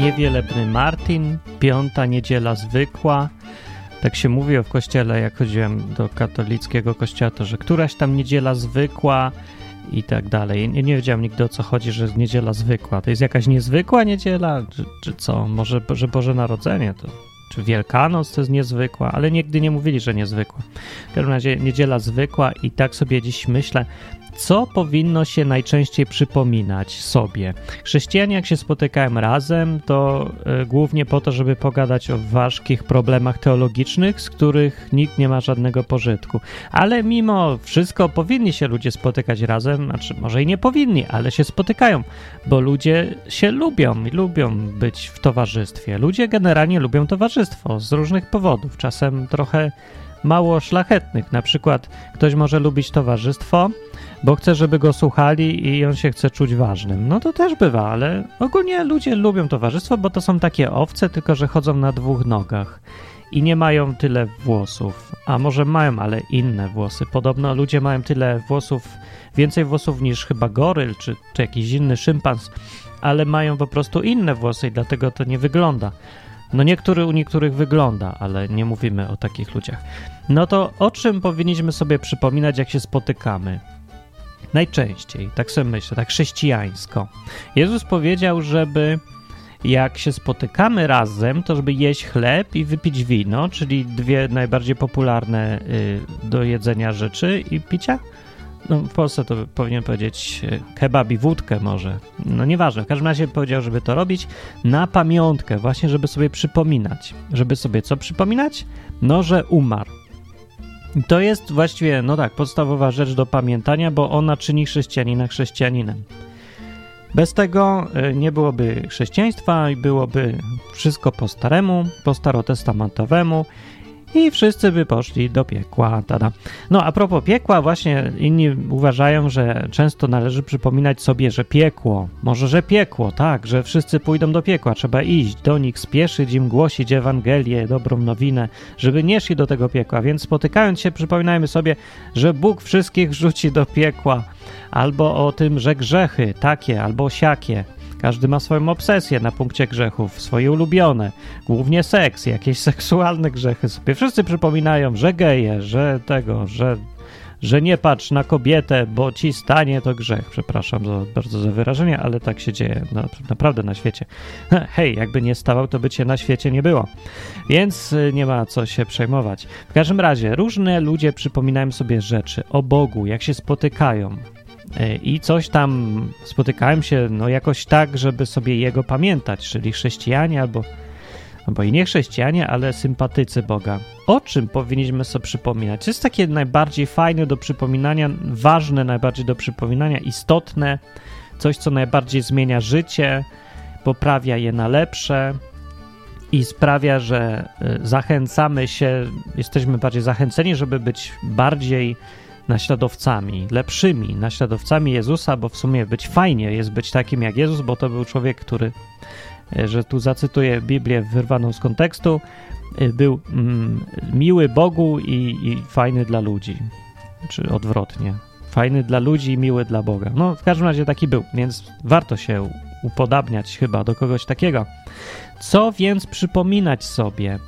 niewielebny Martin, piąta niedziela zwykła. Tak się mówiło w kościele, jak chodziłem do katolickiego kościoła, to że któraś tam niedziela zwykła i tak dalej. Nie, nie wiedziałem nigdy o co chodzi, że jest niedziela zwykła. To jest jakaś niezwykła niedziela, czy, czy co? Może, że Boże Narodzenie to czy Wielkanoc to jest niezwykła, ale nigdy nie mówili, że niezwykła. W każdym razie niedziela zwykła i tak sobie dziś myślę, co powinno się najczęściej przypominać sobie? Chrześcijanie, jak się spotykają razem, to y, głównie po to, żeby pogadać o ważkich problemach teologicznych, z których nikt nie ma żadnego pożytku. Ale mimo wszystko powinni się ludzie spotykać razem, znaczy może i nie powinni, ale się spotykają, bo ludzie się lubią i lubią być w towarzystwie. Ludzie generalnie lubią towarzystwo z różnych powodów, czasem trochę mało szlachetnych. Na przykład ktoś może lubić towarzystwo, bo chce, żeby go słuchali i on się chce czuć ważnym. No to też bywa, ale ogólnie ludzie lubią towarzystwo, bo to są takie owce, tylko że chodzą na dwóch nogach i nie mają tyle włosów. A może mają, ale inne włosy. Podobno ludzie mają tyle włosów, więcej włosów niż chyba goryl czy, czy jakiś inny szympans, ale mają po prostu inne włosy i dlatego to nie wygląda. No niektóry u niektórych wygląda, ale nie mówimy o takich ludziach. No to o czym powinniśmy sobie przypominać, jak się spotykamy? Najczęściej, tak sobie myślę, tak chrześcijańsko. Jezus powiedział, żeby jak się spotykamy razem, to żeby jeść chleb i wypić wino, czyli dwie najbardziej popularne y, do jedzenia rzeczy i picia. No, w Polsce to powinien powiedzieć y, kebab i wódkę może. No nieważne, w każdym razie powiedział, żeby to robić na pamiątkę, właśnie żeby sobie przypominać. Żeby sobie co przypominać? No, że umarł. To jest właściwie, no tak, podstawowa rzecz do pamiętania, bo ona czyni chrześcijanina chrześcijaninem. Bez tego y, nie byłoby chrześcijaństwa i byłoby wszystko po staremu, po starotestamentowemu i wszyscy by poszli do piekła. Tada. No a propos piekła, właśnie inni uważają, że często należy przypominać sobie, że piekło, może że piekło, tak, że wszyscy pójdą do piekła, trzeba iść do nich, spieszyć im, głosić Ewangelię, dobrą nowinę, żeby nie szli do tego piekła. Więc spotykając się, przypominajmy sobie, że Bóg wszystkich rzuci do piekła, albo o tym, że grzechy takie albo siakie każdy ma swoją obsesję na punkcie grzechów, swoje ulubione, głównie seks, jakieś seksualne grzechy sobie. Wszyscy przypominają, że geje, że tego, że, że nie patrz na kobietę, bo ci stanie to grzech. Przepraszam za, bardzo za wyrażenie, ale tak się dzieje na, naprawdę na świecie. Hej, jakby nie stawał, to by cię na świecie nie było. Więc y, nie ma co się przejmować. W każdym razie, różne ludzie przypominają sobie rzeczy o Bogu, jak się spotykają, i coś tam spotykałem się no jakoś tak, żeby sobie jego pamiętać, czyli chrześcijanie albo, albo i nie chrześcijanie, ale sympatycy Boga. O czym powinniśmy sobie przypominać? To jest takie najbardziej fajne do przypominania, ważne najbardziej do przypominania, istotne, coś, co najbardziej zmienia życie, poprawia je na lepsze i sprawia, że e, zachęcamy się, jesteśmy bardziej zachęceni, żeby być bardziej naśladowcami, lepszymi naśladowcami Jezusa, bo w sumie być fajnie jest być takim jak Jezus, bo to był człowiek, który, e, że tu zacytuję Biblię wyrwaną z kontekstu, e, był mm, miły Bogu i, i fajny dla ludzi, czy odwrotnie. Fajny dla ludzi i miły dla Boga. No, w każdym razie taki był, więc warto się upodabniać chyba do kogoś takiego. Co więc przypominać sobie?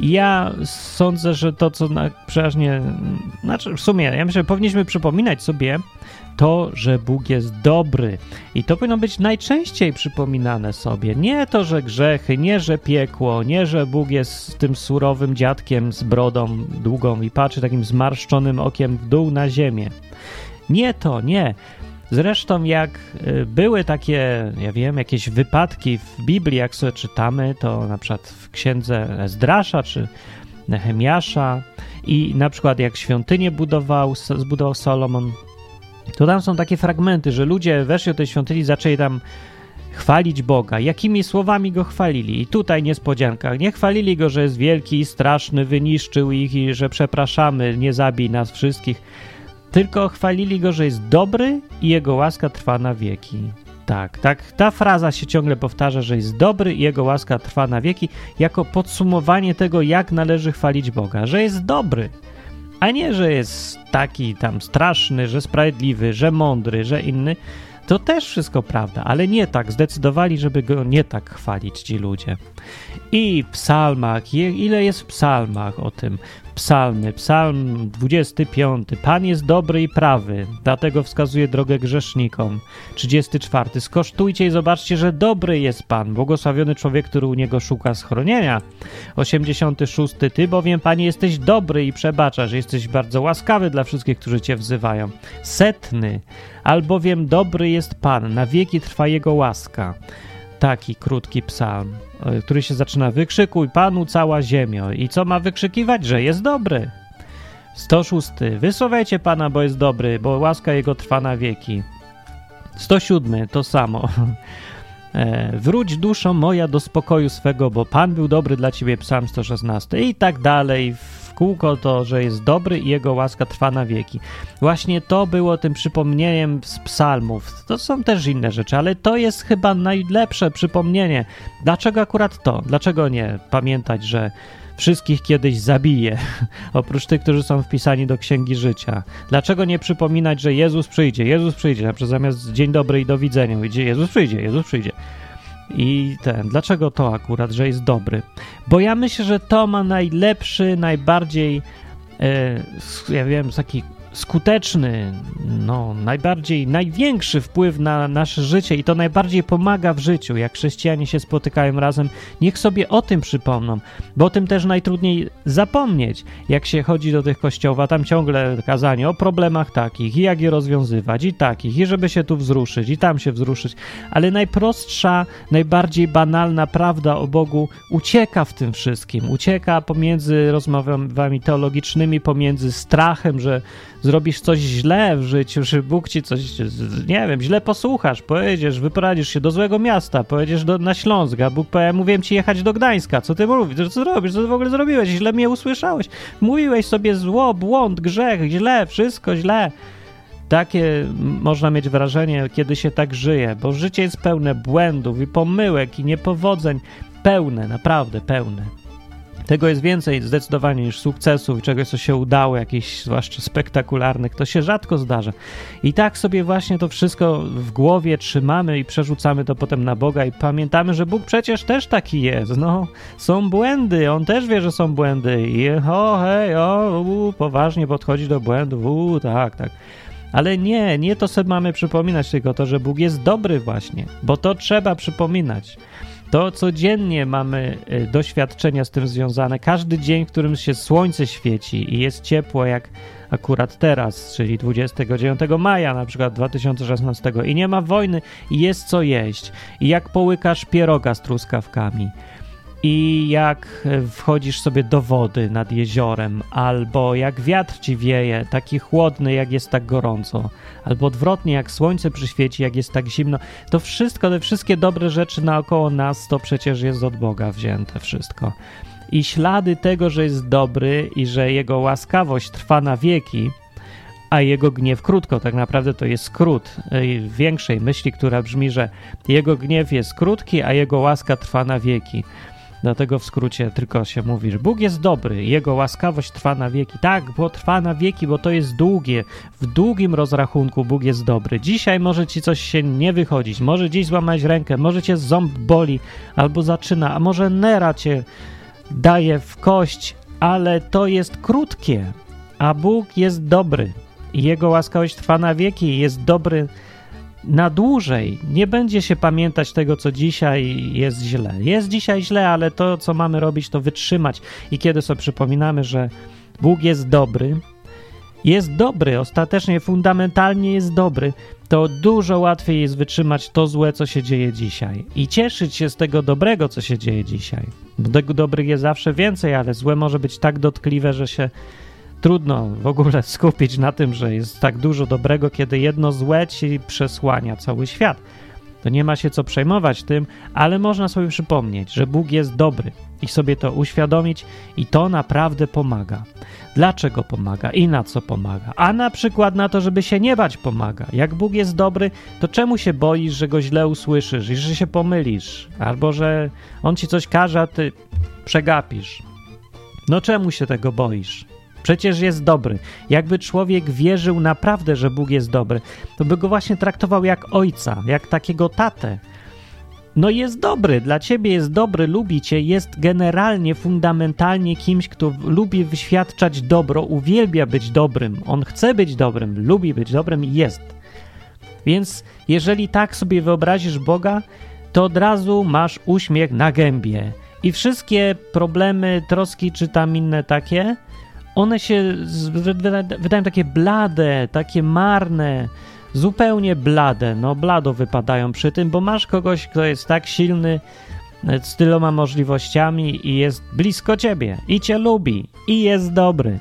Ja sądzę, że to, co na, przeważnie, znaczy w sumie, ja myślę, że powinniśmy przypominać sobie to, że Bóg jest dobry. I to powinno być najczęściej przypominane sobie. Nie to, że grzechy, nie, że piekło, nie, że Bóg jest tym surowym dziadkiem z brodą długą i patrzy takim zmarszczonym okiem w dół na ziemię. Nie to, nie. Zresztą, jak y, były takie, ja wiem, jakieś wypadki w Biblii, jak sobie czytamy, to na przykład w księdze Ezdrasza czy Nehemiasza i na przykład jak świątynię budował, zbudował Solomon, to tam są takie fragmenty, że ludzie weszli do tej świątyni i zaczęli tam chwalić Boga. Jakimi słowami go chwalili? I tutaj niespodzianka. Nie chwalili go, że jest wielki i straszny, wyniszczył ich i że przepraszamy, nie zabij nas wszystkich tylko chwalili go, że jest dobry i jego łaska trwa na wieki. Tak, tak, ta fraza się ciągle powtarza, że jest dobry i jego łaska trwa na wieki, jako podsumowanie tego, jak należy chwalić Boga, że jest dobry, a nie, że jest taki tam straszny, że sprawiedliwy, że mądry, że inny. To też wszystko prawda, ale nie tak. Zdecydowali, żeby go nie tak chwalić ci ludzie. I w psalmach, ile jest w psalmach o tym? Psalmy, psalm 25. Pan jest dobry i prawy, dlatego wskazuje drogę grzesznikom. 34. Skosztujcie i zobaczcie, że dobry jest Pan, błogosławiony człowiek, który u Niego szuka schronienia. 86. Ty bowiem, Panie, jesteś dobry i przebaczasz, jesteś bardzo łaskawy dla wszystkich, którzy Cię wzywają. Setny. Albowiem dobry jest Pan, na wieki trwa Jego łaska. Taki krótki psalm. E, który się zaczyna wykrzykuj Panu cała ziemio. I co ma wykrzykiwać? Że jest dobry. 106. Wysławiajcie Pana, bo jest dobry, bo łaska Jego trwa na wieki. 107. To samo. E, wróć duszo moja do spokoju swego, bo Pan był dobry dla ciebie, psalm 116 i tak dalej kółko to, że jest dobry i jego łaska trwa na wieki. Właśnie to było tym przypomnieniem z psalmów. To są też inne rzeczy, ale to jest chyba najlepsze przypomnienie. Dlaczego akurat to? Dlaczego nie pamiętać, że wszystkich kiedyś zabije, oprócz tych, którzy są wpisani do Księgi Życia. Dlaczego nie przypominać, że Jezus przyjdzie, Jezus przyjdzie, a zamiast dzień dobry i do widzenia, idzie Jezus przyjdzie, Jezus przyjdzie. I ten, dlaczego to akurat, że jest dobry? Bo ja myślę, że to ma najlepszy, najbardziej, e, ja wiem, taki skuteczny, no, najbardziej, największy wpływ na nasze życie i to najbardziej pomaga w życiu, jak chrześcijanie się spotykają razem, niech sobie o tym przypomną, bo o tym też najtrudniej zapomnieć, jak się chodzi do tych kościołów, a tam ciągle kazanie o problemach takich i jak je rozwiązywać i takich, i żeby się tu wzruszyć i tam się wzruszyć, ale najprostsza, najbardziej banalna prawda o Bogu ucieka w tym wszystkim, ucieka pomiędzy rozmowami teologicznymi, pomiędzy strachem, że zrobisz coś źle w życiu, że Bóg ci coś, nie wiem, źle posłuchasz, pojedziesz, wyprowadzisz się do złego miasta, pojedziesz do, na Śląsk, a Bóg powie, mówiłem ci jechać do Gdańska, co ty mówisz, co robisz, co ty w ogóle zrobiłeś, źle mnie usłyszałeś, mówiłeś sobie zło, błąd, grzech, źle, wszystko źle. Takie można mieć wrażenie, kiedy się tak żyje, bo życie jest pełne błędów i pomyłek i niepowodzeń, pełne, naprawdę pełne. Tego jest więcej zdecydowanie niż sukcesów, czegoś, co się udało, jakichś zwłaszcza spektakularnych, to się rzadko zdarza. I tak sobie właśnie to wszystko w głowie trzymamy i przerzucamy to potem na Boga i pamiętamy, że Bóg przecież też taki jest. No, są błędy, On też wie, że są błędy i o, hej, o, u, poważnie podchodzi do błędów, u, tak, tak. Ale nie, nie to sobie mamy przypominać, tylko to, że Bóg jest dobry właśnie, bo to trzeba przypominać to codziennie mamy y, doświadczenia z tym związane. Każdy dzień, w którym się słońce świeci i jest ciepło, jak akurat teraz, czyli 29 maja na przykład 2016 i nie ma wojny i jest co jeść. I jak połykasz pieroga z truskawkami i jak wchodzisz sobie do wody nad jeziorem, albo jak wiatr ci wieje, taki chłodny, jak jest tak gorąco, albo odwrotnie, jak słońce przyświeci, jak jest tak zimno, to wszystko, te wszystkie dobre rzeczy naokoło nas, to przecież jest od Boga wzięte wszystko. I ślady tego, że jest dobry i że jego łaskawość trwa na wieki, a jego gniew krótko. Tak naprawdę to jest skrót większej myśli, która brzmi, że jego gniew jest krótki, a jego łaska trwa na wieki. Dlatego w skrócie tylko się mówi, że Bóg jest dobry, Jego łaskawość trwa na wieki. Tak, bo trwa na wieki, bo to jest długie. W długim rozrachunku Bóg jest dobry. Dzisiaj może ci coś się nie wychodzić, może dziś złamać rękę, może cię ząb boli albo zaczyna, a może nera cię daje w kość, ale to jest krótkie, a Bóg jest dobry. Jego łaskawość trwa na wieki, jest dobry na dłużej. Nie będzie się pamiętać tego, co dzisiaj jest źle. Jest dzisiaj źle, ale to, co mamy robić, to wytrzymać. I kiedy sobie przypominamy, że Bóg jest dobry, jest dobry, ostatecznie, fundamentalnie jest dobry, to dużo łatwiej jest wytrzymać to złe, co się dzieje dzisiaj i cieszyć się z tego dobrego, co się dzieje dzisiaj. Bo tego dobrych jest zawsze więcej, ale złe może być tak dotkliwe, że się trudno w ogóle skupić na tym, że jest tak dużo dobrego, kiedy jedno złe ci przesłania cały świat. To nie ma się co przejmować tym, ale można sobie przypomnieć, że Bóg jest dobry i sobie to uświadomić, i to naprawdę pomaga. Dlaczego pomaga i na co pomaga? A na przykład na to, żeby się nie bać, pomaga. Jak Bóg jest dobry, to czemu się boisz, że go źle usłyszysz i że się pomylisz, albo że on ci coś każe, a ty przegapisz? No czemu się tego boisz? Przecież jest dobry. Jakby człowiek wierzył naprawdę, że Bóg jest dobry, to by go właśnie traktował jak ojca, jak takiego tatę. No jest dobry, dla ciebie jest dobry, lubi cię, jest generalnie, fundamentalnie kimś, kto lubi wyświadczać dobro, uwielbia być dobrym. On chce być dobrym, lubi być dobrym i jest. Więc jeżeli tak sobie wyobrazisz Boga, to od razu masz uśmiech na gębie. I wszystkie problemy, troski czy tam inne takie, one się wydają takie blade, takie marne, zupełnie blade. No, blado wypadają przy tym, bo masz kogoś, kto jest tak silny, z tyloma możliwościami i jest blisko ciebie, i cię lubi, i jest dobry.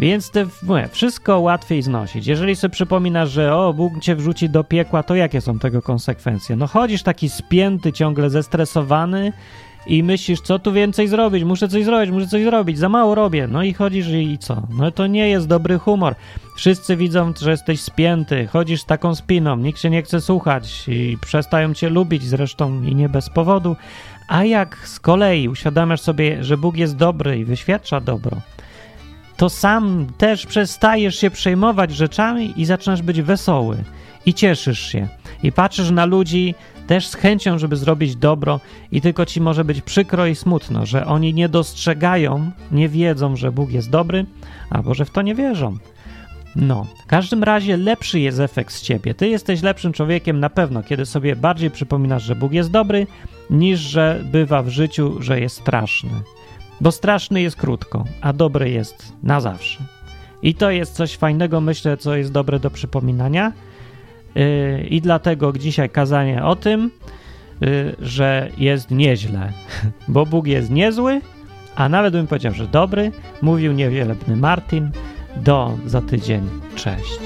Więc te, wszystko łatwiej znosić. Jeżeli sobie przypominasz, że o, Bóg cię wrzuci do piekła, to jakie są tego konsekwencje? No chodzisz taki spięty, ciągle zestresowany i myślisz, co tu więcej zrobić, muszę coś zrobić, muszę coś zrobić, za mało robię. No i chodzisz i, co? No to nie jest dobry humor. Wszyscy widzą, że jesteś spięty, chodzisz taką spiną, nikt się nie chce słuchać i przestają cię lubić zresztą i nie bez powodu. A jak z kolei uświadamiasz sobie, że Bóg jest dobry i wyświadcza dobro, to sam też przestajesz się przejmować rzeczami i zaczynasz być wesoły i cieszysz się. I patrzysz na ludzi też z chęcią, żeby zrobić dobro, i tylko ci może być przykro i smutno, że oni nie dostrzegają, nie wiedzą, że Bóg jest dobry, albo że w to nie wierzą. No, w każdym razie lepszy jest efekt z ciebie. Ty jesteś lepszym człowiekiem na pewno, kiedy sobie bardziej przypominasz, że Bóg jest dobry, niż że bywa w życiu, że jest straszny. Bo straszny jest krótko, a dobry jest na zawsze. I to jest coś fajnego, myślę, co jest dobre do przypominania. Yy, I dlatego dzisiaj kazanie o tym, yy, że jest nieźle, bo Bóg jest niezły, a nawet bym powiedział, że dobry, mówił niewielebny Martin. Do za tydzień. Cześć.